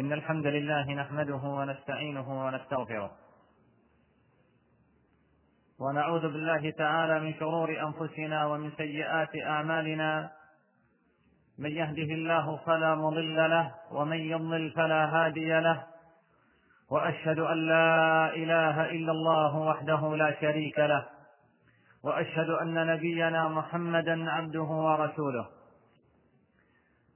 إن الحمد لله نحمده ونستعينه ونستغفره. ونعوذ بالله تعالى من شرور أنفسنا ومن سيئات أعمالنا. من يهده الله فلا مضل له ومن يضلل فلا هادي له. وأشهد أن لا إله إلا الله وحده لا شريك له. وأشهد أن نبينا محمدا عبده ورسوله.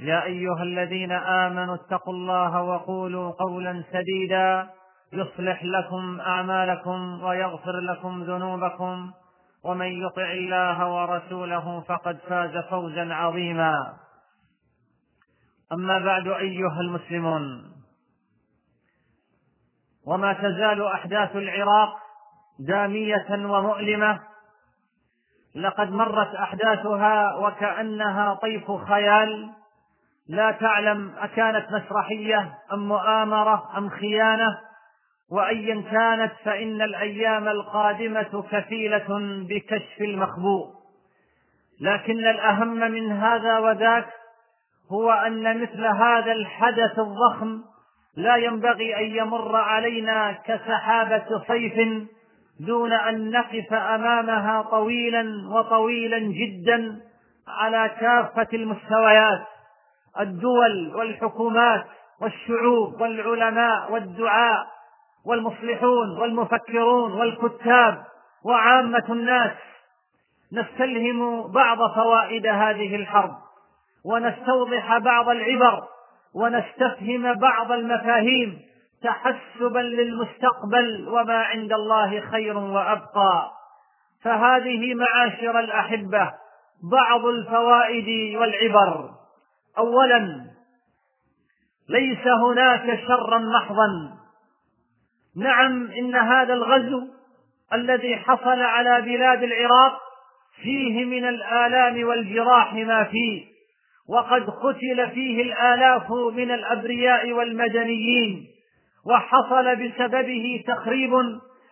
يا أيها الذين آمنوا اتقوا الله وقولوا قولا سديدا يصلح لكم أعمالكم ويغفر لكم ذنوبكم ومن يطع الله ورسوله فقد فاز فوزا عظيما. أما بعد أيها المسلمون وما تزال أحداث العراق داميه ومؤلمة. لقد مرت أحداثها وكأنها طيف خيال. لا تعلم أكانت مسرحية أم مؤامرة أم خيانة وأيا كانت فإن الأيام القادمة كفيلة بكشف المخبوء. لكن الأهم من هذا وذاك هو أن مثل هذا الحدث الضخم لا ينبغي أن يمر علينا كسحابة صيف دون أن نقف أمامها طويلا وطويلا جدا على كافة المستويات. الدول والحكومات والشعوب والعلماء والدعاء والمصلحون والمفكرون والكتاب وعامة الناس نستلهم بعض فوائد هذه الحرب ونستوضح بعض العبر ونستفهم بعض المفاهيم تحسبا للمستقبل وما عند الله خير وأبقى. فهذه معاشر الأحبة بعض الفوائد والعبر. اولا ليس هناك شرا محضا نعم إن هذا الغزو الذي حصل على بلاد العراق فيه من الآلام والجراح ما فيه وقد قتل فيه الآلاف من الأبرياء والمدنيين وحصل بسببه تخريب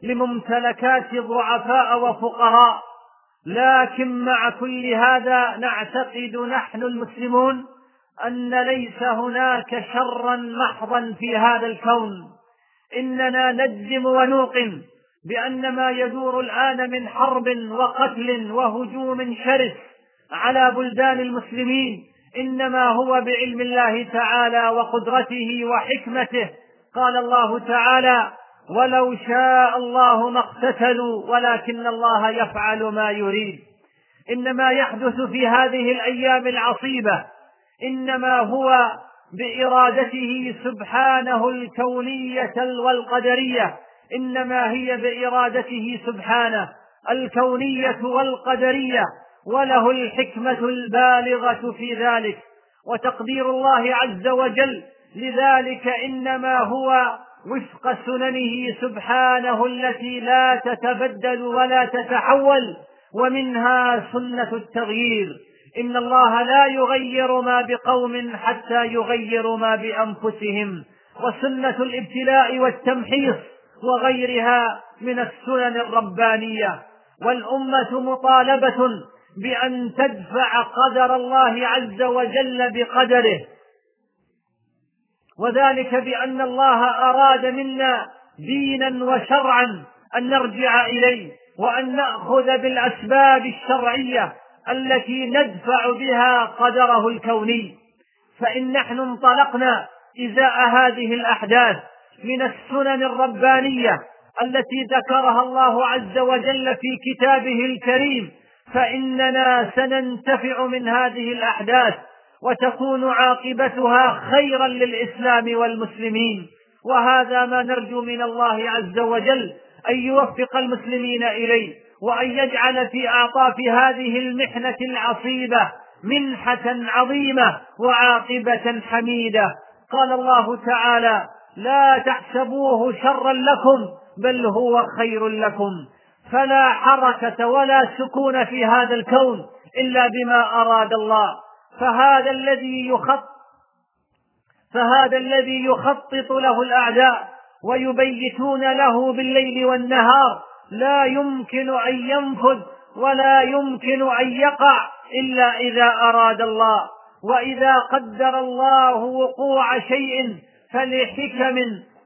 لممتلكات ضعفاء وفقراء. لكن مع كل هذا نعتقد نحن المسلمون أن ليس هناك شرا محضا في هذا الكون. إننا نجزم ونوقن بأن ما يدور الآن من حرب وقتل وهجوم شرس على بلدان المسلمين إنما هو بعلم الله تعالى وقدرته وحكمته. قال الله تعالى ولو شاء الله ما اقتتلوا ولكن الله يفعل ما يريد إنما يحدث في هذه الأيام العصيبة إنما هو بإرادته سبحانه الكونية والقدرية. إنما هي بإرادته سبحانه الكونية والقدرية وله الحكمة البالغة في ذلك. وتقدير الله عز وجل لذلك إنما هو وفق سننه سبحانه التي لا تتبدل ولا تتحول ومنها سنة التغيير. إن الله لا يغير ما بقوم حتى يغيروا ما بأنفسهم وسنة الابتلاء والتمحيص وغيرها من السنن الربانية. والأمة مطالبة بأن تدفع قدر الله عز وجل بقدره. وذلك بأن الله أراد منا دينا وشرعا أن نرجع إليه وأن نأخذ بالأسباب الشرعية التي ندفع بها قدره الكوني. فإن نحن انطلقنا إزاء هذه الأحداث من السنن الربانية التي ذكرها الله عز وجل في كتابه الكريم. فإننا سننتفع من هذه الأحداث وتكون عاقبتها خيرا للإسلام والمسلمين. وهذا ما نرجو من الله عز وجل أن يوفق المسلمين إليه. وأن يجعل في اعطاف هذه المحنة العصيبة منحة عظيمة وعاقبة حميدة. قال الله تعالى لا تحسبوه شرا لكم بل هو خير لكم. فلا حركة ولا سكون في هذا الكون إلا بما أراد الله. فهذا الذي يخط فهذا الذي يخطط له الأعداء ويبيتون له بالليل والنهار لا يمكن أن ينفذ ولا يمكن أن يقع إلا إذا أراد الله. وإذا قدر الله وقوع شيء فلحكم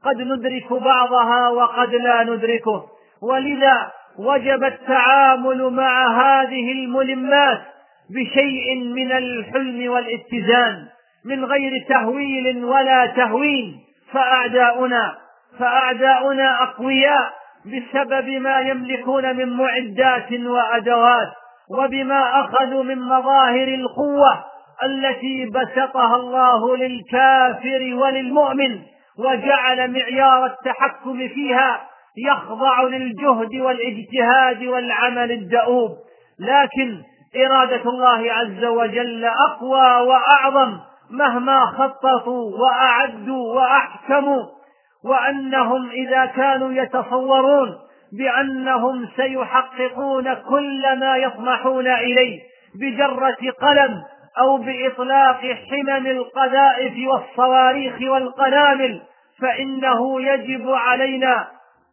قد ندرك بعضها وقد لا ندركه. ولذا وجب التعامل مع هذه الملمات بشيء من الحلم والاتزان من غير تهويل ولا تهوين. فأعداؤنا فأعداؤنا أقوياء بسبب ما يملكون من معدات وأدوات وبما أخذوا من مظاهر القوة التي بسطها الله للكافر وللمؤمن وجعل معيار التحكم فيها يخضع للجهد والاجتهاد والعمل الدؤوب. لكن إرادة الله عز وجل أقوى وأعظم مهما خططوا وأعدوا وأحكموا وأنهم إذا كانوا يتصورون بأنهم سيحققون كل ما يطمحون إليه بجرة قلم أو بإطلاق حمم القذائف والصواريخ والقنابل فإنه يجب علينا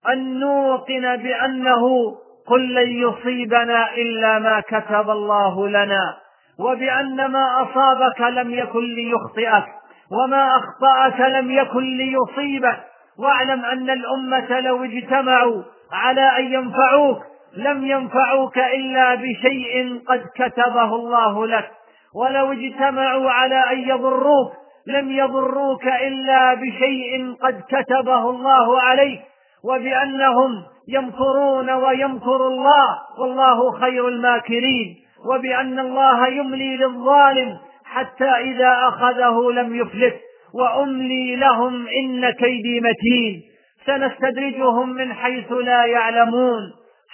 أن نوقن بأنه قل لن يصيبنا إلا ما كتب الله لنا وبأن ما أصابك لم يكن ليخطئك وما أخطأك لم يكن ليصيبك واعلم أن الأمة لو اجتمعوا على أن ينفعوك لم ينفعوك إلا بشيء قد كتبه الله لك. ولو اجتمعوا على أن يضروك لم يضروك إلا بشيء قد كتبه الله عليك. وبأنهم يمكرون ويمكر الله والله خير الماكرين. وبأن الله يملي للظالم حتى إذا أخذه لم يفلت. وأملي لهم إن كيدي متين. سنستدرجهم من حيث لا يعلمون.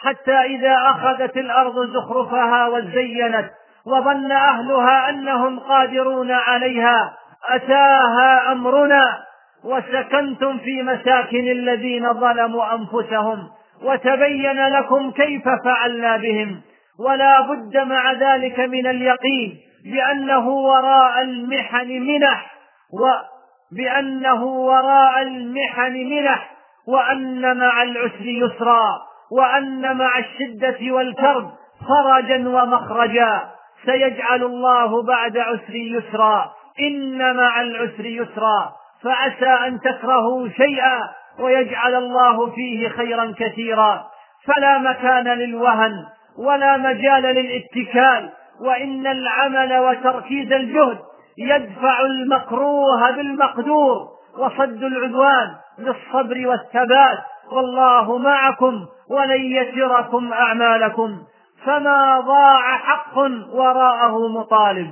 حتى إذا أخذت الأرض زخرفها وزينت وظن أهلها أنهم قادرون عليها أتاها أمرنا. وسكنتم في مساكن الذين ظلموا أنفسهم وتبين لكم كيف فعلنا بهم. ولا بد مع ذلك من اليقين بأنه وراء المحن منح. وبأنه وراء المحن منح وأن مع العسر يسرا وأن مع الشدة والكرب فرجا ومخرجا. سيجعل الله بعد عسر يسرا. إن مع العسر يسرا. فعسى أن تكرهوا شيئا ويجعل الله فيه خيرا كثيرا. فلا مكان للوهن ولا مجال للاتكال وإن العمل وتركيز الجهد يدفع المكروه بالمقدور وصد العدوان بالصبر والثبات. والله معكم ولن يسركم أعمالكم. فما ضاع حق وراءه مطالب.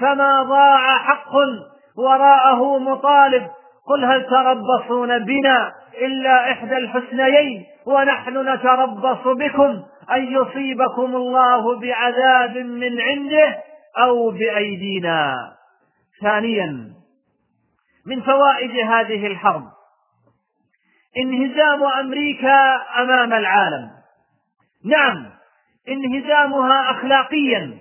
فما ضاع حق وراءه مطالب. قل هل تربصون بنا إلا إحدى الحسنيين ونحن نتربص بكم أن يصيبكم الله بعذاب من عنده أو بأيدينا؟ ثانيا من فوائد هذه الحرب. انهزام أمريكا أمام العالم. نعم انهزامها أخلاقيا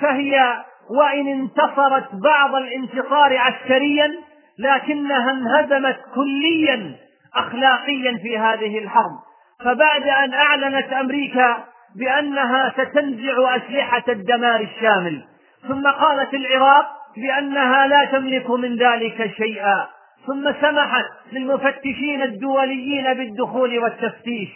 فهي وإن انتصرت بعض الانتصار عسكريا لكنها انهزمت كليا أخلاقيا في هذه الحرب. فبعد أن أعلنت أمريكا بأنها ستنزع أسلحة الدمار الشامل ثم قالت العراق بأنها لا تملك من ذلك شيئا. ثم سمحت للمفتشين الدوليين بالدخول والتفتيش.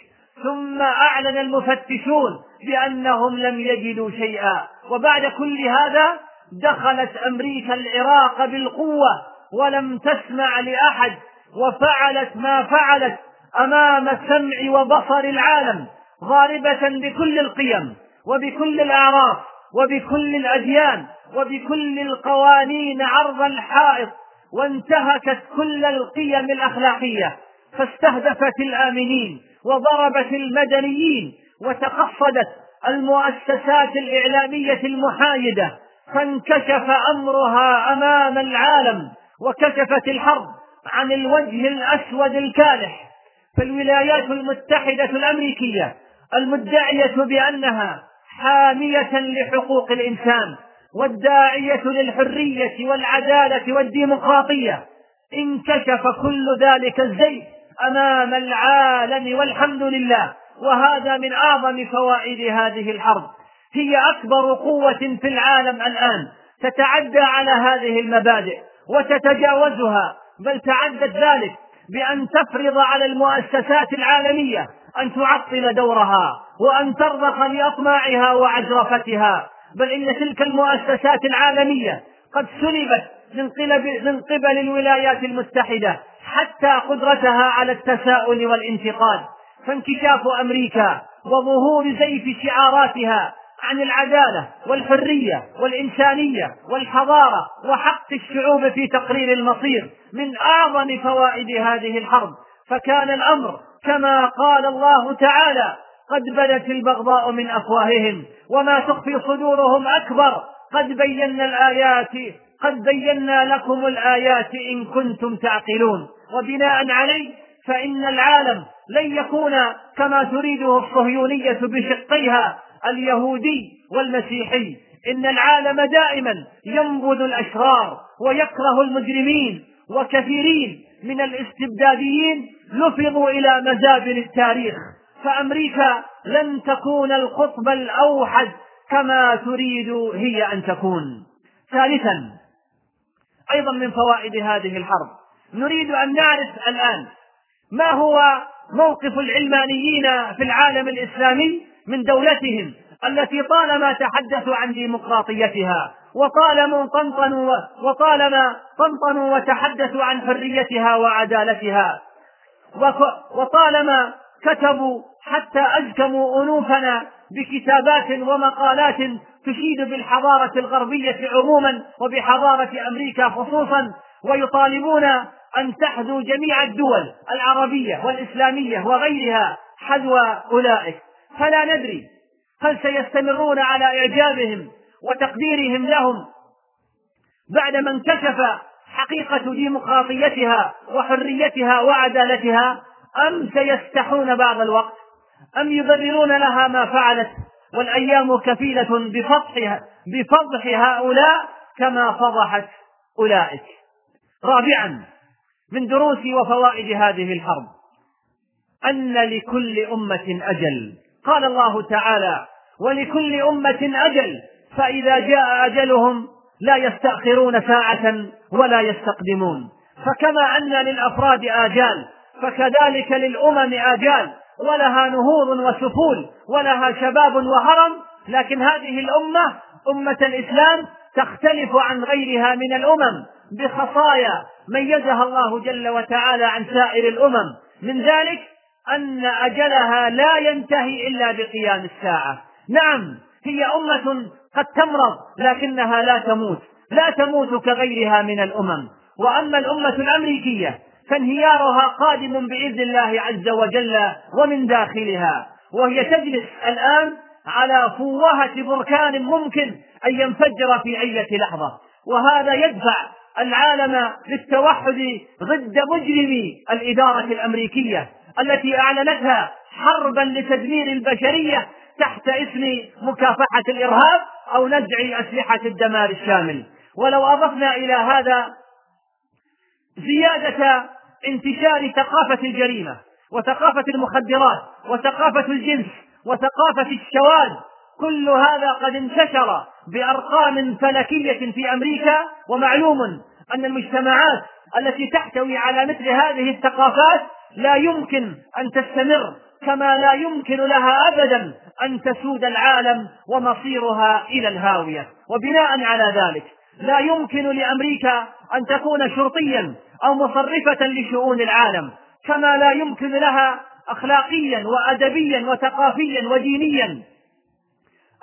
ثم أعلن المفتشون بأنهم لم يجدوا شيئا. وبعد كل هذا دخلت أمريكا العراق بالقوة ولم تسمع لأحد. وفعلت ما فعلت أمام سمع وبصر العالم ضاربة بكل القيم وبكل الأعراف. وبكل الأديان وبكل القوانين عرض الحائط وانتهكت كل القيم الأخلاقية فاستهدفت الآمنين وضربت المدنيين وتقصدت المؤسسات الإعلامية المحايدة فانكشف أمرها أمام العالم وكشفت الحرب عن الوجه الأسود الكالح. فالولايات المتحدة الأمريكية المدعية بأنها حامية لحقوق الإنسان والداعية للحرية والعدالة والديمقراطية. انكشف كل ذلك الزيف أمام العالم والحمد لله وهذا من أعظم فوائد هذه الحرب. هي أكبر قوة في العالم الآن تتعدى على هذه المبادئ وتتجاوزها بل تعدت ذلك بأن تفرض على المؤسسات العالمية أن تعطل دورها وأن ترضخ لأطماعها وعجرفتها بل إن تلك المؤسسات العالمية قد سلبت من قبل, من قبل الولايات المتحدة حتى قدرتها على التساؤل والانتقاد. فانكشاف أمريكا وظهور زيف شعاراتها عن العدالة والحرية والإنسانية والحضارة وحق الشعوب في تقرير المصير من أعظم فوائد هذه الحرب. فكان الأمر كما قال الله تعالى قد بدت البغضاء من أفواههم وما تخفي صدورهم أكبر. قد بينا الآيات قد بينا لكم الآيات إن كنتم تعقلون. وبناء عليه فإن العالم لن يكون كما تريده الصهيونية بشقيها اليهودي والمسيحي. إن العالم دائما ينبذ الأشرار ويكره المجرمين وكثيرين من الاستبداديين لفظوا إلى مزابل التاريخ. فأمريكا لن تكون القطب الأوحد كما تريد هي أن تكون. ثالثا أيضا من فوائد هذه الحرب نريد أن نعرف الآن ما هو موقف العلمانيين في العالم الإسلامي من دولتهم التي طالما تحدثوا عن ديمقراطيتها وطالما طنطنوا وطالما طنطنوا وتحدثوا عن حريتها وعدالتها وطالما كتبوا حتى أزكموا أنوفنا بكتابات ومقالات تشيد بالحضارة الغربية عموما وبحضارة أمريكا خصوصا ويطالبون أن تحذو جميع الدول العربية والإسلامية وغيرها حذو أولئك. فلا ندري هل سيستمرون على إعجابهم وتقديرهم لهم بعدما انكشف حقيقة ديمقراطيتها وحريتها وعدالتها أم سيستحون بعض الوقت؟ أم يبررون لها ما فعلت؟ والأيام كفيلة بفضحها بفضح هؤلاء كما فضحت أولئك. رابعا من دروس وفوائد هذه الحرب أن لكل أمة أجل. قال الله تعالى ولكل أمة أجل فإذا جاء أجلهم لا يستأخرون ساعة ولا يستقدمون. فكما أن للأفراد آجال فكذلك للأمم آجال ولها نهوض وسفول ولها شباب وهرم لكن هذه الأمة أمة الإسلام تختلف عن غيرها من الأمم بخصايا ميزها الله جل وتعالى عن سائر الأمم. من ذلك أن أجلها لا ينتهي إلا بقيام الساعة. نعم هي أمة قد تمرض لكنها لا تموت لا تموت كغيرها من الأمم. وأما الأمة الأمريكية فانهيارها قادم بإذن الله عز وجل ومن داخلها. وهي تجلس الآن على فوهة بركان ممكن أن ينفجر في أي لحظة. وهذا يدفع العالم للتوحد ضد مجرمي الإدارة الأمريكية. التي أعلنتها حربا لتدمير البشرية تحت اسم مكافحة الإرهاب أو نزع أسلحة الدمار الشامل. ولو أضفنا إلى هذا زيادة انتشار ثقافة الجريمة وثقافة المخدرات وثقافة الجنس وثقافة الشواذ كل هذا قد انتشر بأرقام فلكية في أمريكا. ومعلوم أن المجتمعات التي تحتوي على مثل هذه الثقافات لا يمكن أن تستمر كما لا يمكن لها أبدا أن تسود العالم ومصيرها إلى الهاوية. وبناء على ذلك لا يمكن لأمريكا أن تكون شرطيا أو مصرفة لشؤون العالم كما لا يمكن لها أخلاقيا وأدبيا وثقافيا ودينيا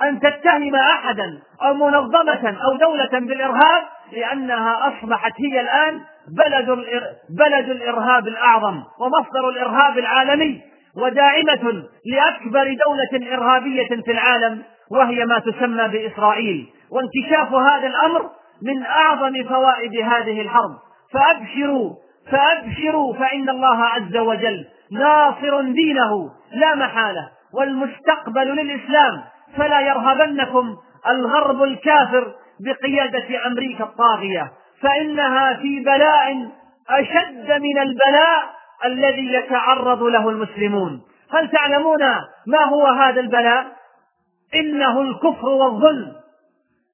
أن تتهم أحدا أو منظمة أو دولة بالإرهاب لأنها أصبحت هي الآن بلد بلد الإرهاب الأعظم ومصدر الإرهاب العالمي وداعمة لأكبر دولة إرهابية في العالم وهي ما تسمى بإسرائيل. وانكشاف هذا الأمر من أعظم فوائد هذه الحرب. فأبشروا فأبشروا فإن الله عز وجل ناصر دينه لا محالة. والمستقبل للإسلام فلا يرهبنكم الغرب الكافر بقيادة أمريكا الطاغية. فإنها في بلاء أشد من البلاء الذي يتعرض له المسلمون. هل تعلمون ما هو هذا البلاء؟ إنه الكفر والظلم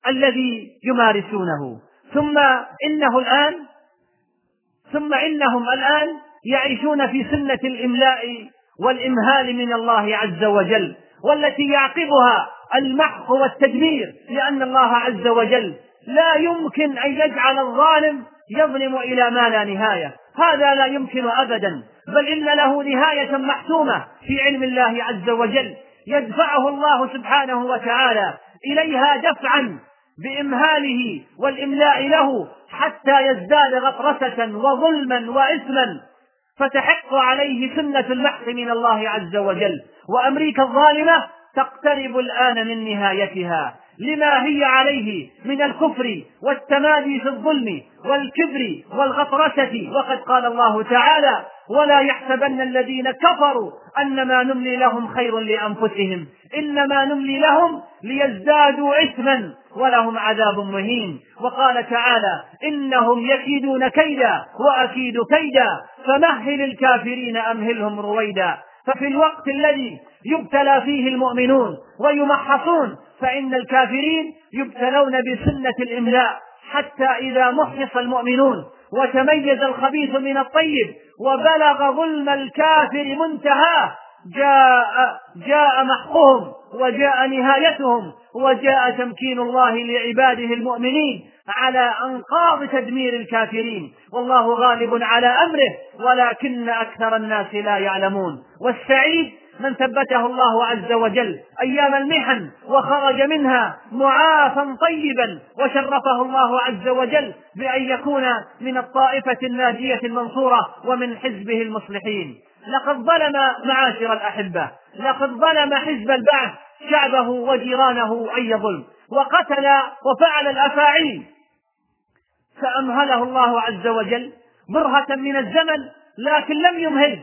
الذي يمارسونه. ثم إنه الآن ثم إنهم الآن يعيشون في سنة الإملاء والإمهال من الله عز وجل والتي يعقبها المحق والتدمير لأن الله عز وجل لا يمكن أن يجعل الظالم يظلم إلى ما لا نهاية. هذا لا يمكن أبدا بل إن له نهاية محتومة في علم الله عز وجل. يدفعه الله سبحانه وتعالى إليها دفعا بإمهاله والإملاء له حتى يزداد غطرسة وظلما وإثما. فتحق عليه سنة المحق من الله عز وجل. وأمريكا الظالمة تقترب الآن من نهايتها. لما هي عليه من الكفر والتمادي في الظلم والكبر والغطرسة وقد قال الله تعالى ولا يحسبن الذين كفروا أنما نملي لهم خير لأنفسهم إنما نملي لهم ليزدادوا إثما ولهم عذاب مهين وقال تعالى إنهم يكيدون كيدا وأكيد كيدا فمهل الكافرين أمهلهم رويدا ففي الوقت الذي يبتلى فيه المؤمنون ويمحصون فإن الكافرين يبتلون بسنة الإملاء حتى إذا محص المؤمنون وتميز الخبيث من الطيب وبلغ ظلم الكافر منتهاه جاء جاء محقهم وجاء نهايتهم وجاء تمكين الله لعباده المؤمنين على أنقاض تدمير الكافرين. والله غالب على أمره ولكن أكثر الناس لا يعلمون. والسعيد من ثبته الله عز وجل أيام المحن وخرج منها معافا طيبا وشرفه الله عز وجل بأن يكون من الطائفة الناجية المنصورة ومن حزبه المصلحين. لقد ظلم معاشر الأحبة لقد ظلم حزب البعث شعبه وجيرانه اي ظلم وقتل وفعل الأفاعيل. فأمهله الله عز وجل برهه من الزمن لكن لم يمهل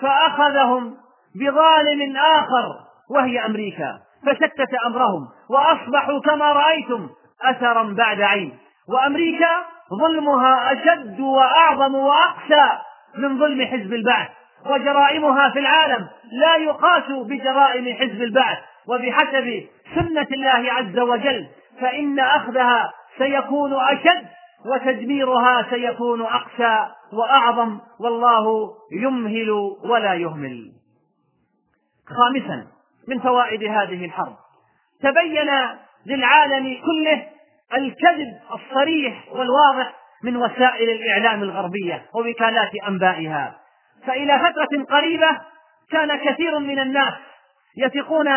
فأخذهم بظالم آخر وهي أمريكا. فشتت أمرهم وأصبحوا كما رأيتم أثرا بعد عين. وأمريكا ظلمها أشد وأعظم وأقسى من ظلم حزب البعث. وجرائمها في العالم لا يقاس بجرائم حزب البعث. وبحسب سنة الله عز وجل فإن أخذها سيكون أشد وتدميرها سيكون أقسى وأعظم. والله يمهل ولا يهمل. خامسا من فوائد هذه الحرب. تبين للعالم كله الكذب الصريح والواضح من وسائل الإعلام الغربية ووكالات أنبائها. فإلى فترة قريبة كان كثير من الناس يثقون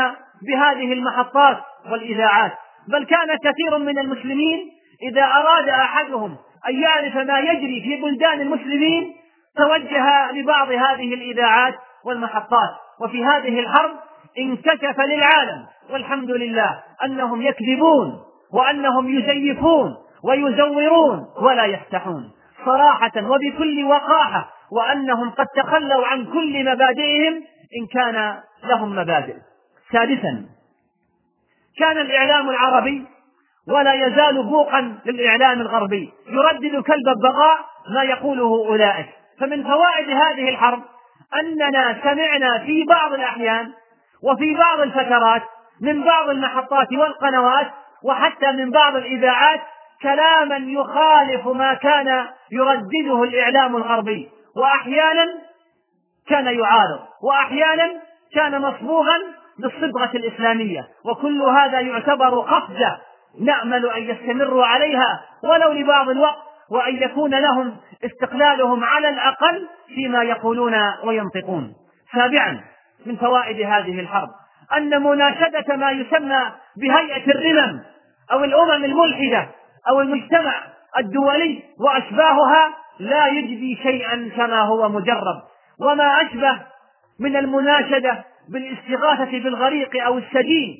بهذه المحطات والإذاعات بل كان كثير من المسلمين إذا أراد أحدهم أن يعرف ما يجري في بلدان المسلمين توجه لبعض هذه الإذاعات والمحطات. وفي هذه الحرب انكشف للعالم والحمد لله أنهم يكذبون وأنهم يزيفون ويزورون ولا يفتحون صراحة وبكل وقاحة وأنهم قد تخلوا عن كل مبادئهم إن كان لهم مبادئ. سادسا كان الإعلام العربي ولا يزال بوقا للإعلام الغربي يردد كلب البغاء ما يقوله أولئك فمن فوائد هذه الحرب أننا سمعنا في بعض الأحيان وفي بعض الفترات من بعض المحطات والقنوات وحتى من بعض الإذاعات كلاما يخالف ما كان يردده الإعلام الغربي وأحيانا كان يعارض وأحيانا كان مصبوغا بالصبغة الإسلامية وكل هذا يعتبر قفزة نأمل أن يستمروا عليها ولو لبعض الوقت وأن يكون لهم استقلالهم على الأقل فيما يقولون وينطقون. سابعا من فوائد هذه الحرب أن مناشدة ما يسمى بهيئة الرمم أو الأمم الملحدة أو المجتمع الدولي وأشباهها لا يجدي شيئا كما هو مجرب. وما أشبه من المناشدة بالاستغاثة بالغريق أو السجين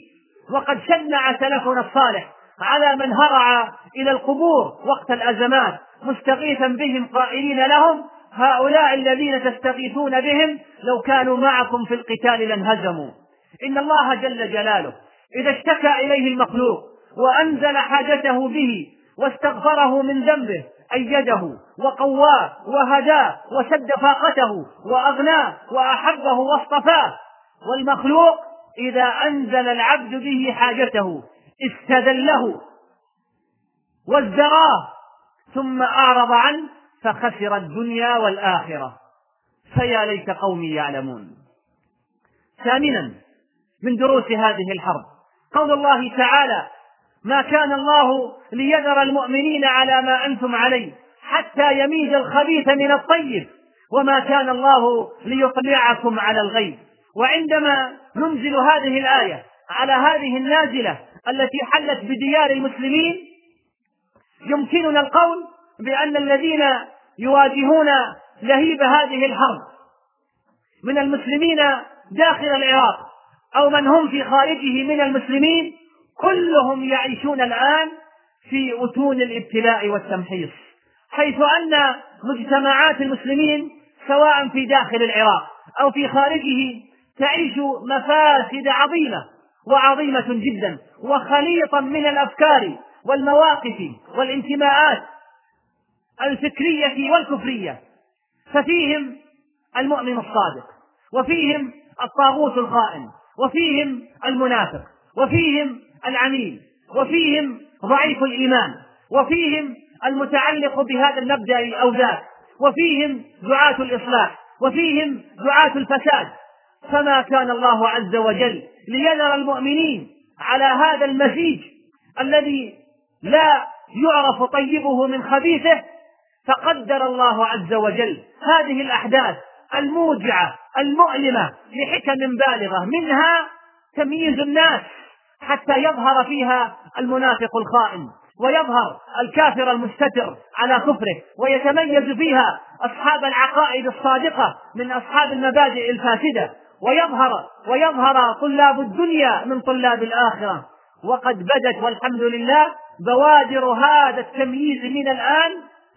وقد شنع سلفنا الصالح على من هرع إلى القبور وقت الأزمات مستغيثا بهم قائلين لهم هؤلاء الذين تستغيثون بهم لو كانوا معكم في القتال لانهزموا. إن الله جل جلاله إذا اشتكى إليه المخلوق وأنزل حاجته به واستغفره من ذنبه أيده وقواه وهداه وسد فاقته وأغناه وأحبه واصطفاه والمخلوق إذا أنزل العبد به حاجته استذله وازدراه ثم أعرض عنه فخسر الدنيا والآخرة. فيا ليت قومي يعلمون. ثامنا من دروس هذه الحرب قول الله تعالى ما كان الله ليذر المؤمنين على ما أنتم عليه حتى يميز الخبيث من الطيب وما كان الله ليطلعكم على الغيب وعندما ننزل هذه الآية على هذه النازلة التي حلت بديار المسلمين يمكننا القول بأن الذين يواجهون لهيب هذه الحرب من المسلمين داخل العراق أو من هم في خارجه من المسلمين كلهم يعيشون الآن في أتون الابتلاء والتمحيص حيث أن مجتمعات المسلمين سواء في داخل العراق أو في خارجه تعيش مفاسد عظيمة. وعظيمة جدا وخليطا من الأفكار والمواقف والانتماءات الفكرية والكفرية. ففيهم المؤمن الصادق وفيهم الطاغوت الخائن وفيهم المنافق وفيهم العميل وفيهم ضعيف الإيمان وفيهم المتعلق بهذا المبدأ أو ذاك وفيهم دعاة الإصلاح وفيهم دعاة الفساد. فما كان الله عز وجل ليذر المؤمنين على هذا المزيج الذي لا يعرف طيبه من خبيثه فقدر الله عز وجل هذه الأحداث الموجعة المؤلمة لحكم بالغة منها تمييز الناس حتى يظهر فيها المنافق الخائن ويظهر الكافر المستتر على كفره ويتميز فيها أصحاب العقائد الصادقة من أصحاب المبادئ الفاسدة. ويظهر ويظهر طلاب الدنيا من طلاب الآخرة. وقد بدت والحمد لله بوادر هذا التمييز من الآن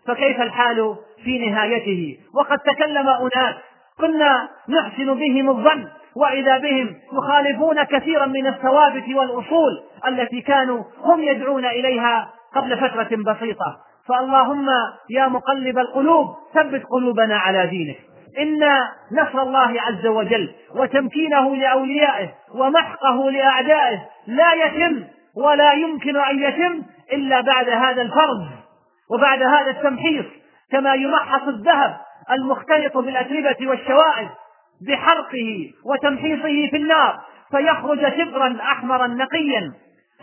فكيف الحال في نهايته؟ وقد تكلم أناس كنا نحسن بهم الظن وإذا بهم يخالفون كثيرا من الثوابت والأصول التي كانوا هم يدعون إليها قبل فترة بسيطة. فاللهم يا مقلب القلوب ثبت قلوبنا على دينك. إن نصر الله عز وجل وتمكينه لأوليائه ومحقه لأعدائه لا يتم ولا يمكن أن يتم إلا بعد هذا الفرض وبعد هذا التمحيص كما يمحص الذهب المختلط بالأتربة والشوائب بحرقه وتمحيصه في النار فيخرج شبرا أحمرا نقيا.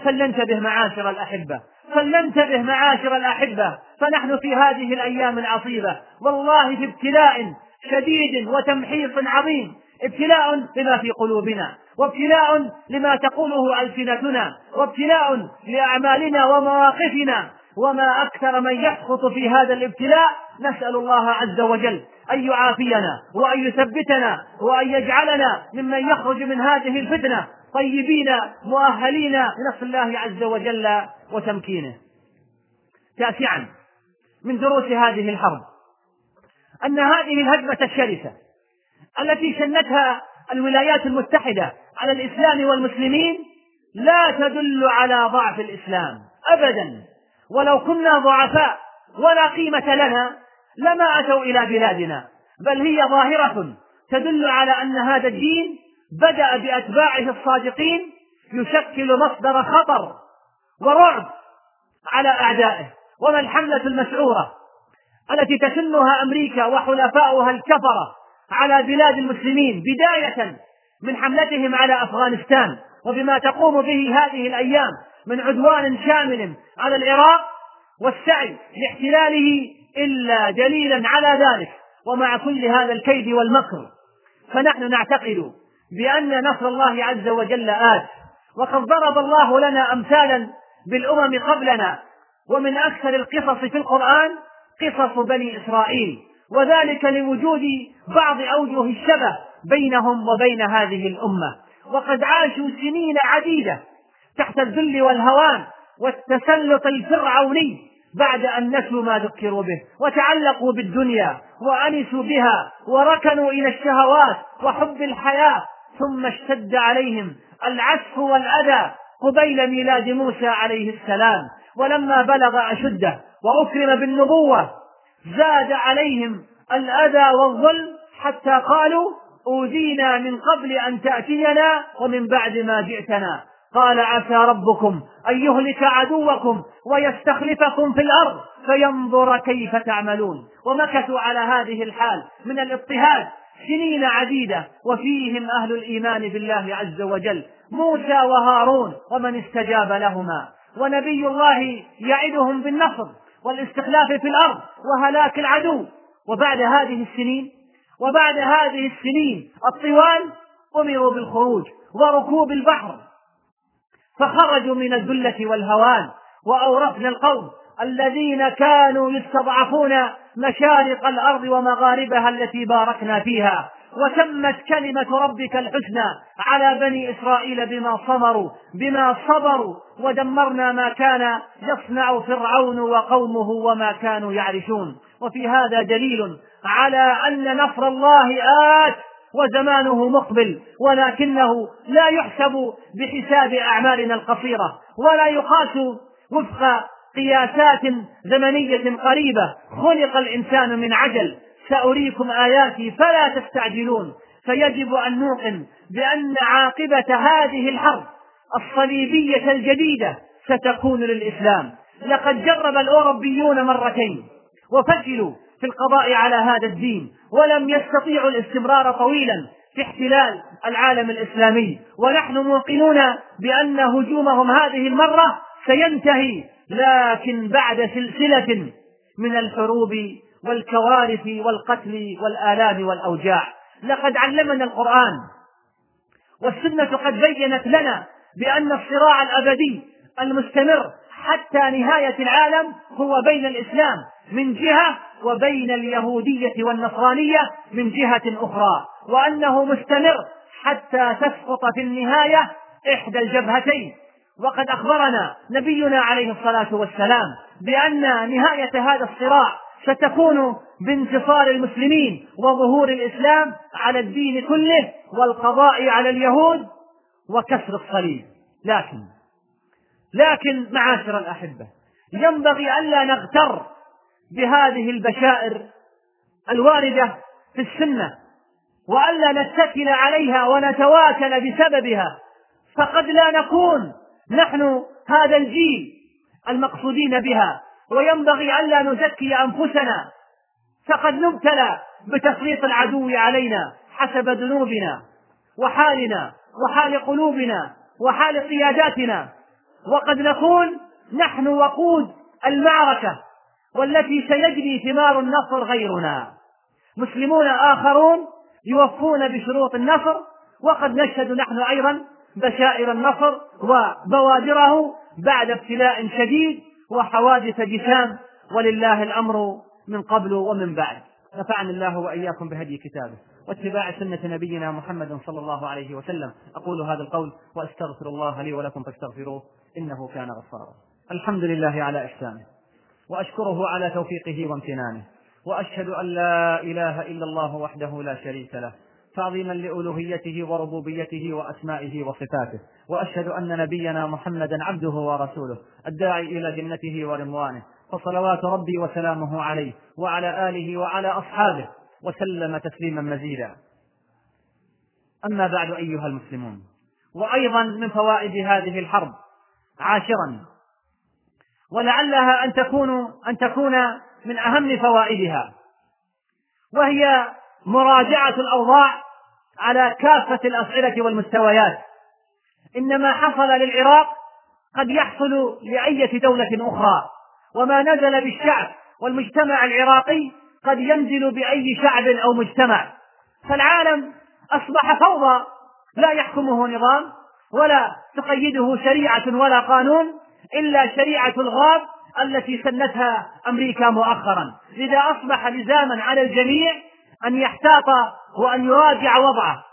فلننتبه معاشر الأحبة فلننتبه معاشر الأحبة فنحن في هذه الأيام العصيبة والله في ابتلاء شديد وتمحيص عظيم ابتلاء لما في قلوبنا وابتلاء لما تقوله ألسنتنا وابتلاء لأعمالنا ومواقفنا وما أكثر من يسقط في هذا الابتلاء نسأل الله عز وجل أن يعافينا وأن يثبتنا وأن يجعلنا ممن يخرج من هذه الفتنة طيبين مؤهلين لنصر الله عز وجل وتمكينه. تاسعا من دروس هذه الحرب أن هذه الهجمة الشرسة التي شنتها الولايات المتحدة على الإسلام والمسلمين لا تدل على ضعف الإسلام أبدا. ولو كنا ضعفاء ولا قيمة لنا لما أتوا إلى بلادنا بل هي ظاهرة تدل على أن هذا الدين بدأ بأتباعه الصادقين يشكل مصدر خطر ورعب على أعدائه. وما الحملة المشعورة التي تشنها أمريكا وحلفاؤها الكفرة على بلاد المسلمين بداية من حملتهم على أفغانستان. وبما تقوم به هذه الأيام من عدوان شامل على العراق والسعي لاحتلاله إلا دليلا على ذلك ومع كل هذا الكيد والمكر. فنحن نعتقد بأن نصر الله عز وجل آت. وقد ضرب الله لنا أمثالا بالأمم قبلنا. ومن أكثر القصص في القرآن قصص بني إسرائيل وذلك لوجود بعض أوجه الشبه بينهم وبين هذه الأمة. وقد عاشوا سنين عديدة تحت الذل والهوان والتسلط الفرعوني بعد أن نسوا ما ذكروا به وتعلقوا بالدنيا وأنسوا بها وركنوا إلى الشهوات وحب الحياة ثم اشتد عليهم العسف والأذى قبيل ميلاد موسى عليه السلام. ولما بلغ أشده وأكرم بالنبوة. زاد عليهم الأذى والظلم حتى قالوا أوذينا من قبل أن تأتينا ومن بعد ما جئتنا. قال عسى ربكم أن يهلك عدوكم ويستخلفكم في الأرض فينظر كيف تعملون. ومكثوا على هذه الحال من الاضطهاد. سنين عديدة وفيهم أهل الإيمان بالله عز وجل موسى وهارون ومن استجاب لهما. ونبي الله يعدهم بالنصر. والاستخلاف في الأرض وهلاك العدو. وبعد هذه السنين وبعد هذه السنين الطوال أمروا بالخروج وركوب البحر. فخرجوا من الذلة والهوان وأورثنا القوم الذين كانوا يستضعفون مشارق الأرض ومغاربها التي باركنا فيها. وتمت كلمة ربك الحسنى على بني إسرائيل بما صبروا بما صبروا ودمرنا ما كان يصنع فرعون وقومه وما كانوا يعرشون. وفي هذا دليل على أن نصر الله آت وزمانه مقبل ولكنه لا يحسب بحساب أعمالنا القصيرة ولا يقاس وفق قياسات زمنية قريبة. خلق الإنسان من عجل سأريكم آياتي فلا تستعجلون. فيجب أن نوقن بأن عاقبة هذه الحرب الصليبية الجديدة ستكون للإسلام. لقد جرب الأوروبيون مرتين وفشلوا في القضاء على هذا الدين ولم يستطيعوا الاستمرار طويلا في احتلال العالم الإسلامي. ونحن موقنون بأن هجومهم هذه المرة سينتهي لكن بعد سلسلة من الحروب والكوارث والقتل والآلام والأوجاع. لقد علمنا القرآن والسنة قد بينت لنا بأن الصراع الأبدي المستمر حتى نهاية العالم هو بين الإسلام من جهة وبين اليهودية والنصرانية من جهة أخرى وأنه مستمر حتى تسقط في النهاية إحدى الجبهتين. وقد أخبرنا نبينا عليه الصلاة والسلام بأن نهاية هذا الصراع ستكون بانتصار المسلمين وظهور الإسلام على الدين كله والقضاء على اليهود وكسر الصليب. لكن لكن معاشر الأحبة ينبغي ألا نغتر بهذه البشائر الواردة في السنة وألا نتكل عليها ونتواكل بسببها. فقد لا نكون نحن هذا الجيل المقصودين بها. وينبغي ألا نزكي أنفسنا. فقد نبتلى بتسليط العدو علينا حسب ذنوبنا وحالنا وحال قلوبنا وحال قياداتنا. وقد نكون نحن وقود المعركة والتي سيجني ثمار النصر غيرنا. مسلمون آخرون يوفون بشروط النصر وقد نشهد نحن أيضا بشائر النصر وبوادره بعد ابتلاء شديد وحوادث جسام ولله الأمر من قبل ومن بعد. نفعني الله وإياكم بهدي كتابه واتباع سنة نبينا محمد صلى الله عليه وسلم. أقول هذا القول وأستغفر الله لي ولكم فاستغفروه إنه كان غفارا الحمد لله على إحسانه وأشكره على توفيقه وامتنانه وأشهد أن لا إله إلا الله وحده لا شريك له تعظيما لألوهيته وربوبيته وأسمائه وصفاته وأشهد أن نبينا محمدا عبده ورسوله الداعي إلى جنته ورضوانه فصلوات ربي وسلامه عليه وعلى آله وعلى أصحابه وسلم تسليما مزيدا. أما بعد أيها المسلمون وأيضا من فوائد هذه الحرب عاشرا ولعلها أن تكون أن تكون من أهم فوائدها وهي مراجعة الأوضاع على كافة الأصعدة والمستويات. إن ما حصل للعراق قد يحصل لأية دولة أخرى. وما نزل بالشعب والمجتمع العراقي قد ينزل بأي شعب أو مجتمع. فالعالم أصبح فوضى. لا يحكمه نظام ولا تقيده شريعة ولا قانون إلا شريعة الغاب التي سنتها أمريكا مؤخرا. لذا أصبح لزاما على الجميع أن يحتاط وأن يراجع وضعه.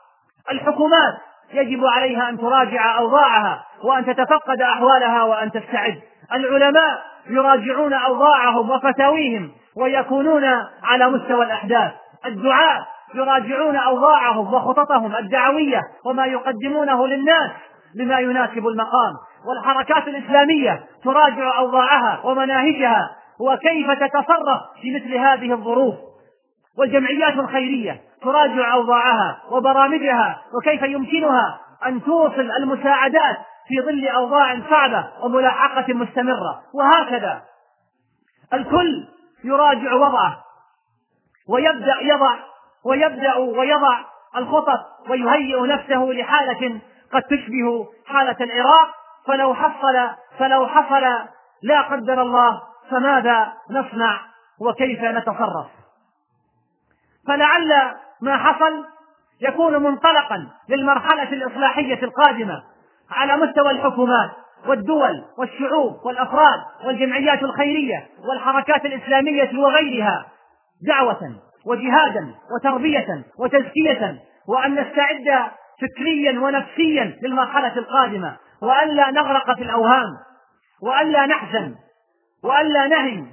الحكومات يجب عليها أن تراجع أوضاعها وأن تتفقد أحوالها وأن تستعد. العلماء يراجعون أوضاعهم وفتاويهم ويكونون على مستوى الأحداث. الدعاة يراجعون أوضاعهم وخططهم الدعوية وما يقدمونه للناس بما يناسب المقام. والحركات الإسلامية تراجع أوضاعها ومناهجها. وكيف تتصرف في مثل هذه الظروف؟ والجمعيات الخيرية تراجع أوضاعها وبرامجها وكيف يمكنها أن توصل المساعدات في ظل أوضاع صعبة وملاحقة مستمرة. وهكذا الكل يراجع وضعه ويبدأ يضع ويبدأ ويضع الخطط ويهيئ نفسه لحالة قد تشبه حالة العراق. فلو حصل فلو حصل لا قدر الله فماذا نصنع وكيف نتصرف؟ فلعل ما حصل يكون منطلقا للمرحلة الإصلاحية القادمة على مستوى الحكومات والدول والشعوب والأفراد والجمعيات الخيرية والحركات الإسلامية وغيرها دعوة وجهادا وتربية وتزكية وأن نستعد فكريا ونفسيا للمرحلة القادمة والا نغرق في الأوهام والا نحزن والا نهن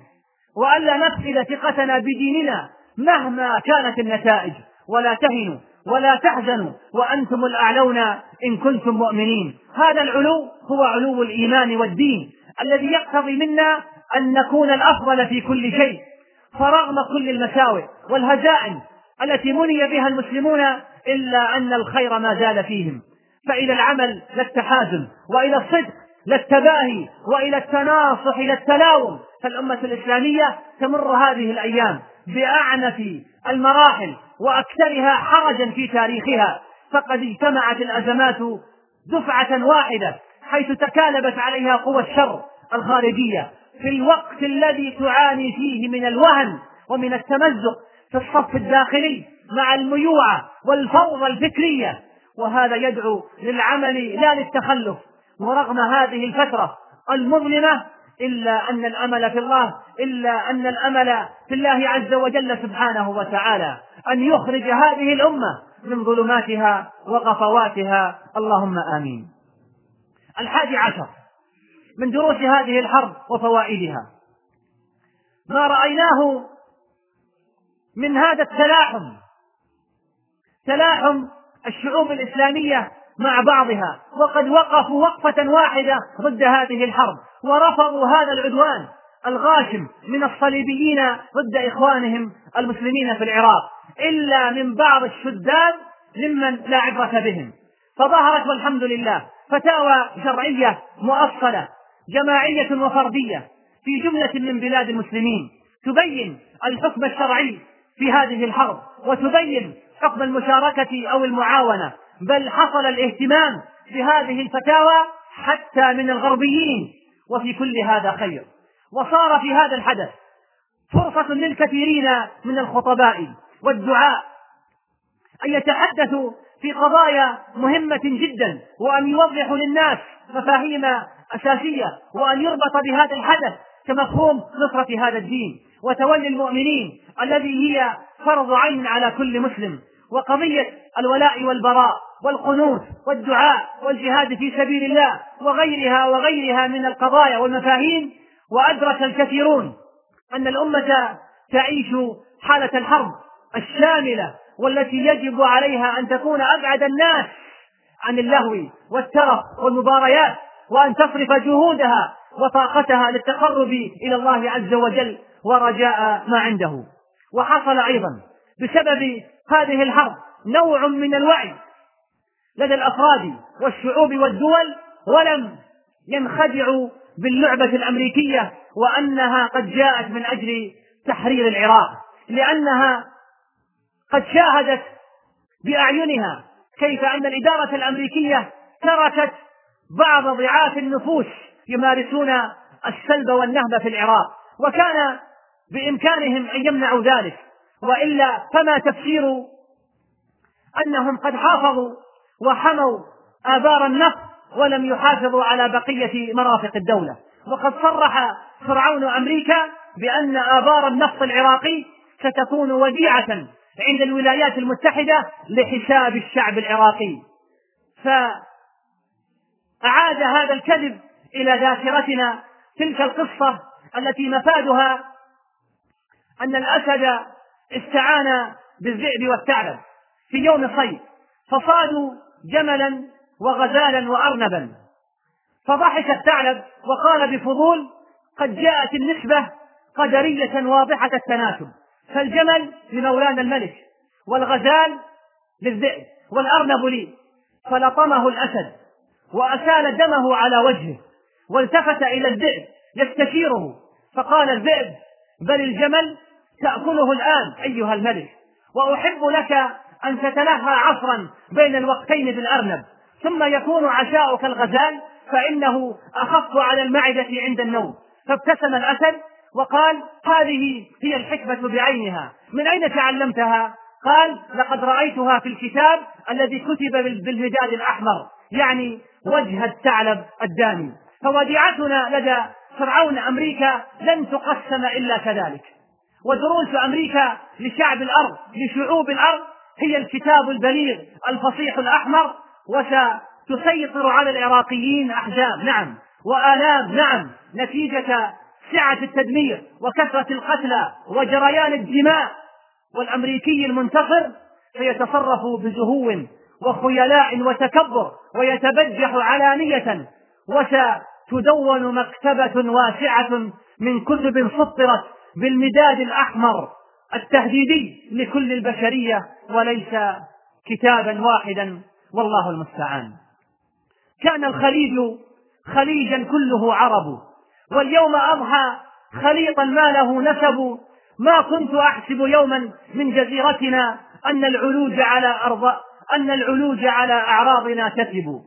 والا نفقد ثقتنا بديننا مهما كانت النتائج ولا تهنوا ولا تحزنوا وأنتم الأعلون إن كنتم مؤمنين. هذا العلو هو علو الإيمان والدين الذي يقتضي منا أن نكون الأفضل في كل شيء. فرغم كل المساوئ والهزائم التي مني بها المسلمون إلا أن الخير ما زال فيهم. فإلى العمل لا التحازن وإلى الصدق لا التباهي وإلى التناصح لا التلاوم. فالأمة الإسلامية تمر هذه الأيام. بأعنف المراحل وأكثرها حرجا في تاريخها فقد اجتمعت الأزمات دفعة واحدة حيث تكالبت عليها قوى الشر الخارجية في الوقت الذي تعاني فيه من الوهن ومن التمزق في الصف الداخلي مع الميوعة والفوضى الفكرية. وهذا يدعو للعمل لا للتخلف ورغم هذه الفترة المظلمة إلا أن الأمل في الله إلا أن الأمل في الله عز وجل سبحانه وتعالى. أن يخرج هذه الأمة من ظلماتها وغفواتها. اللهم آمين. الحادي عشر. من دروس هذه الحرب وفوائدها. ما رأيناه من هذا التلاحم تلاحم الشعوب الإسلامية مع بعضها وقد وقفوا وقفة واحدة ضد هذه الحرب ورفضوا هذا العدوان الغاشم من الصليبيين ضد إخوانهم المسلمين في العراق إلا من بعض الشداد ممن لا عبرة بهم. فظهرت والحمد لله فتاوى شرعية مؤصلة جماعية وفردية في جملة من بلاد المسلمين تبين الحكم الشرعي في هذه الحرب وتبين حكم المشاركة أو المعاونة. بل حصل الاهتمام بهذه الفتاوى حتى من الغربيين وفي كل هذا خير. وصار في هذا الحدث فرصة للكثيرين من الخطباء والدعاء أن يتحدثوا في قضايا مهمة جدا وأن يوضحوا للناس مفاهيم أساسية وأن يربط بهذا الحدث كمفهوم نصرة هذا الدين. وتولي المؤمنين الذي هي فرض عين على كل مسلم وقضية الولاء والبراء. والقنوت والدعاء والجهاد في سبيل الله وغيرها وغيرها من القضايا والمفاهيم وأدرك الكثيرون أن الأمة تعيش حالة الحرب الشاملة والتي يجب عليها أن تكون أبعد الناس عن اللهو والترف والمباريات وأن تصرف جهودها وطاقتها للتقرب إلى الله عز وجل ورجاء ما عنده. وحصل أيضا بسبب هذه الحرب نوع من الوعي لدى الأفراد والشعوب والدول ولم ينخدعوا باللعبة الأمريكية وأنها قد جاءت من أجل تحرير العراق لأنها قد شاهدت بأعينها كيف أن الإدارة الأمريكية تركت بعض ضعاف النفوس يمارسون السلب والنهب في العراق وكان بإمكانهم أن يمنعوا ذلك وإلا فما تفسير أنهم قد حافظوا وحموا آبار النفط ولم يحافظوا على بقية مرافق الدولة. وقد صرح فرعون أمريكا بأن آبار النفط العراقي ستكون وديعة عند الولايات المتحدة لحساب الشعب العراقي. فأعاد هذا الكذب إلى ذاكرتنا تلك القصة التي مفادها أن الأسد استعان بالذئب والثعلب في يوم صيد فصادوا جملا وغزالا وأرنبا. فضحك الثعلب وقال بفضول قد جاءت النسبة قدرية واضحة التناسب فالجمل لمولانا الملك والغزال للذئب والأرنب لي. فلطمه الأسد وأسال دمه على وجهه والتفت إلى الذئب يستشيره فقال الذئب بل الجمل تأكله الآن أيها الملك وأحب لك أن تتلهى عصرا بين الوقتين بالأرنب ثم يكون عشاؤك الغزال فإنه أخف على المعدة عند النوم. فابتسم الأسد وقال هذه هي الحكمة بعينها. من أين تعلمتها؟ قال لقد رأيتها في الكتاب الذي كتب بالمداد الأحمر يعني وجه الثعلب الدامي. فوديعتنا لدى فرعون أمريكا لن تقسم إلا كذلك. ودروس أمريكا لشعب الأرض لشعوب الأرض هي الكتاب البليغ الفصيح الأحمر وستسيطر على العراقيين أحزاب نعم وآلام نعم نتيجة سعة التدمير وكثرة القتلى وجريان الدماء. والأمريكي المنتصر سيتصرف بزهو وخيلاء وتكبر ويتبجح علانية وستدون مكتبة واسعة من كتب سطرت بالمداد الأحمر. التهديدي لكل البشرية وليس كتابا واحدا والله المستعان. كان الخليج خليجا كله عرب واليوم أضحى خليطا ما له نسب. ما كنت أحسب يوما من جزيرتنا أن العلوج على أرض أن العلوج على أعراضنا تثب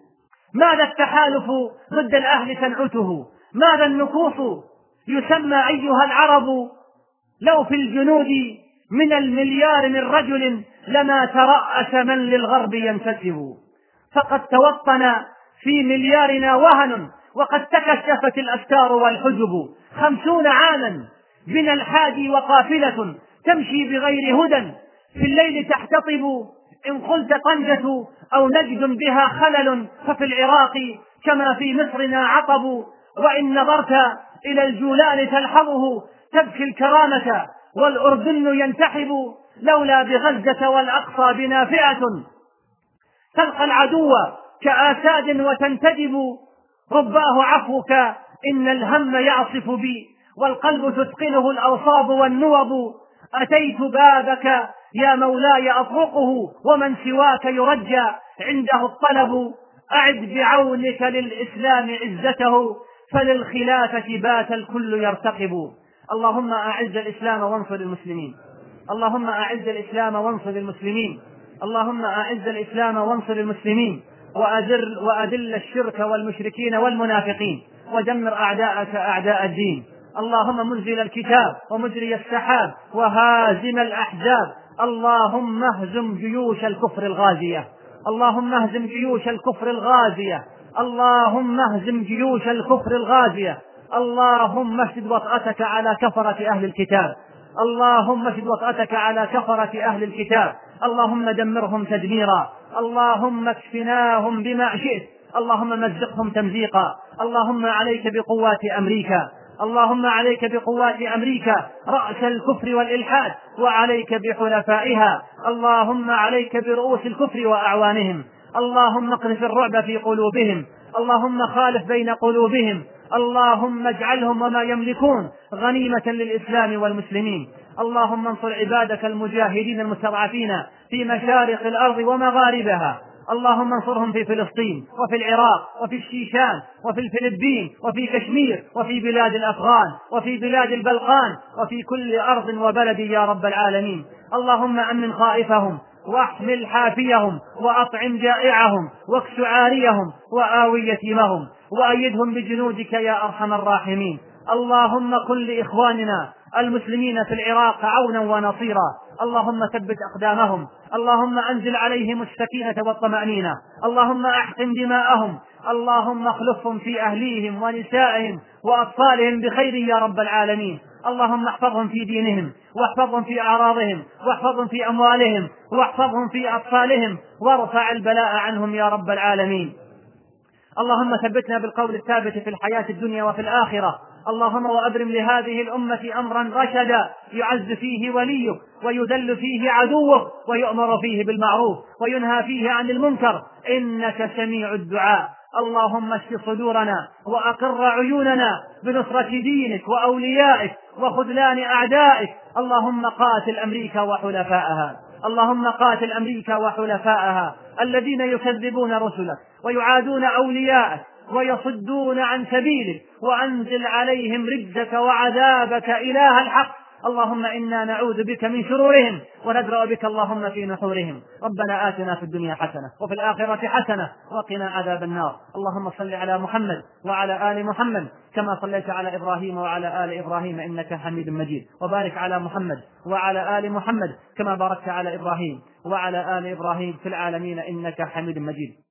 ماذا التحالف ضد الأهل تنعته؟ ماذا النكوص يسمى أيها العرب لو في الجنود من المليار من رجل لما ترأس من للغرب ينتسب. فقد توطن في مليارنا وهن وقد تكشفت الأستار والحجب. خمسون عاما بنا الحادي وقافلة تمشي بغير هدى. في الليل تحتطب إن قلت طنجة أو نجد بها خلل. ففي العراق كما في مصرنا عطب وإن نظرت إلى الجولان تلحظه. تبكي الكرامة والأردن ينتحب لولا بغزة والأقصى بنا فئة تلقى العدو كآساد وتنتدب. رباه عفوك إن الهم يعصف بي والقلب تثقله الأوصاب والنوب. أتيت بابك يا مولاي أطرقه ومن سواك يرجى عنده الطلب. أعد بعونك للإسلام عزته فللخلافة بات الكل يرتقب. اللهم أعز الإسلام وانصر المسلمين. اللهم أعز الإسلام وانصر المسلمين. اللهم أعز الإسلام وانصر المسلمين. وأذل وأذل الشرك والمشركين والمنافقين. ودمر أعداءك أعداء الدين. اللهم منزل الكتاب ومجري السحاب وهازم الأحزاب. اللهم اهزم جيوش الكفر الغازية. اللهم اهزم جيوش الكفر الغازية. اللهم اهزم جيوش الكفر الغازية. اللهم اشد وطأتك على كفرة أهل الكتاب. اللهم اشد وطأتك على كفرة أهل الكتاب. اللهم دمرهم تدميرا. اللهم اكفناهم بما شئت. اللهم مزقهم تمزيقا. اللهم عليك بقوات أمريكا. اللهم عليك بقوات أمريكا. رأس الكفر والإلحاد. وعليك بحلفائها. اللهم عليك برؤوس الكفر وأعوانهم. اللهم اقذف الرعب في قلوبهم. اللهم خالف بين قلوبهم. اللهم اجعلهم وما يملكون غنيمة للإسلام والمسلمين. اللهم انصر عبادك المجاهدين المستضعفين في مشارق الأرض ومغاربها. اللهم انصرهم في فلسطين وفي العراق وفي الشيشان وفي الفلبين وفي كشمير وفي بلاد الأفغان وفي بلاد البلقان وفي كل أرض وبلد يا رب العالمين. اللهم أمن خائفهم وأحمل حافيهم وأطعم جائعهم واكس عاريهم وآوي يتيمهم. وأيدهم بجنودك يا أرحم الراحمين. اللهم كن لإخواننا المسلمين في العراق عونا ونصيرا. اللهم ثبت أقدامهم. اللهم أنزل عليهم السكينه والطمأنينة. اللهم أحقن دماءهم. اللهم اخلفهم في أهليهم ونسائهم وأطفالهم بخير يا رب العالمين. اللهم احفظهم في دينهم. واحفظهم في أعراضهم. واحفظهم في أموالهم. واحفظهم في أطفالهم. وارفع البلاء عنهم يا رب العالمين. اللهم ثبتنا بالقول الثابت في الحياة الدنيا وفي الآخرة. اللهم وأبرم لهذه الأمة أمرا رشدا يعز فيه وليك ويذل فيه عدوك ويؤمر فيه بالمعروف وينهى فيه عن المنكر. إنك سميع الدعاء. اللهم اشف صدورنا وأقر عيوننا بنصرة دينك وأوليائك وخذلان أعدائك. اللهم قاتل أمريكا وحلفائها اللهم قاتل أمريكا وحلفائها الذين يكذبون رسلك ويعادون أولياءك ويصدون عن سبيلك وأنزل عليهم رجك وعذابك إله الحق. اللهم إنا نعوذ بك من شرورهم وندرأ بك اللهم في نحورهم. ربنا آتنا في الدنيا حسنة وفي الآخرة حسنة وقنا عذاب النار. اللهم صل على محمد وعلى آل محمد كما صليت على إبراهيم وعلى آل إبراهيم إنك حميد مجيد. وبارك على محمد وعلى آل محمد كما باركت على إبراهيم وعلى آل إبراهيم في العالمين إنك حميد مجيد.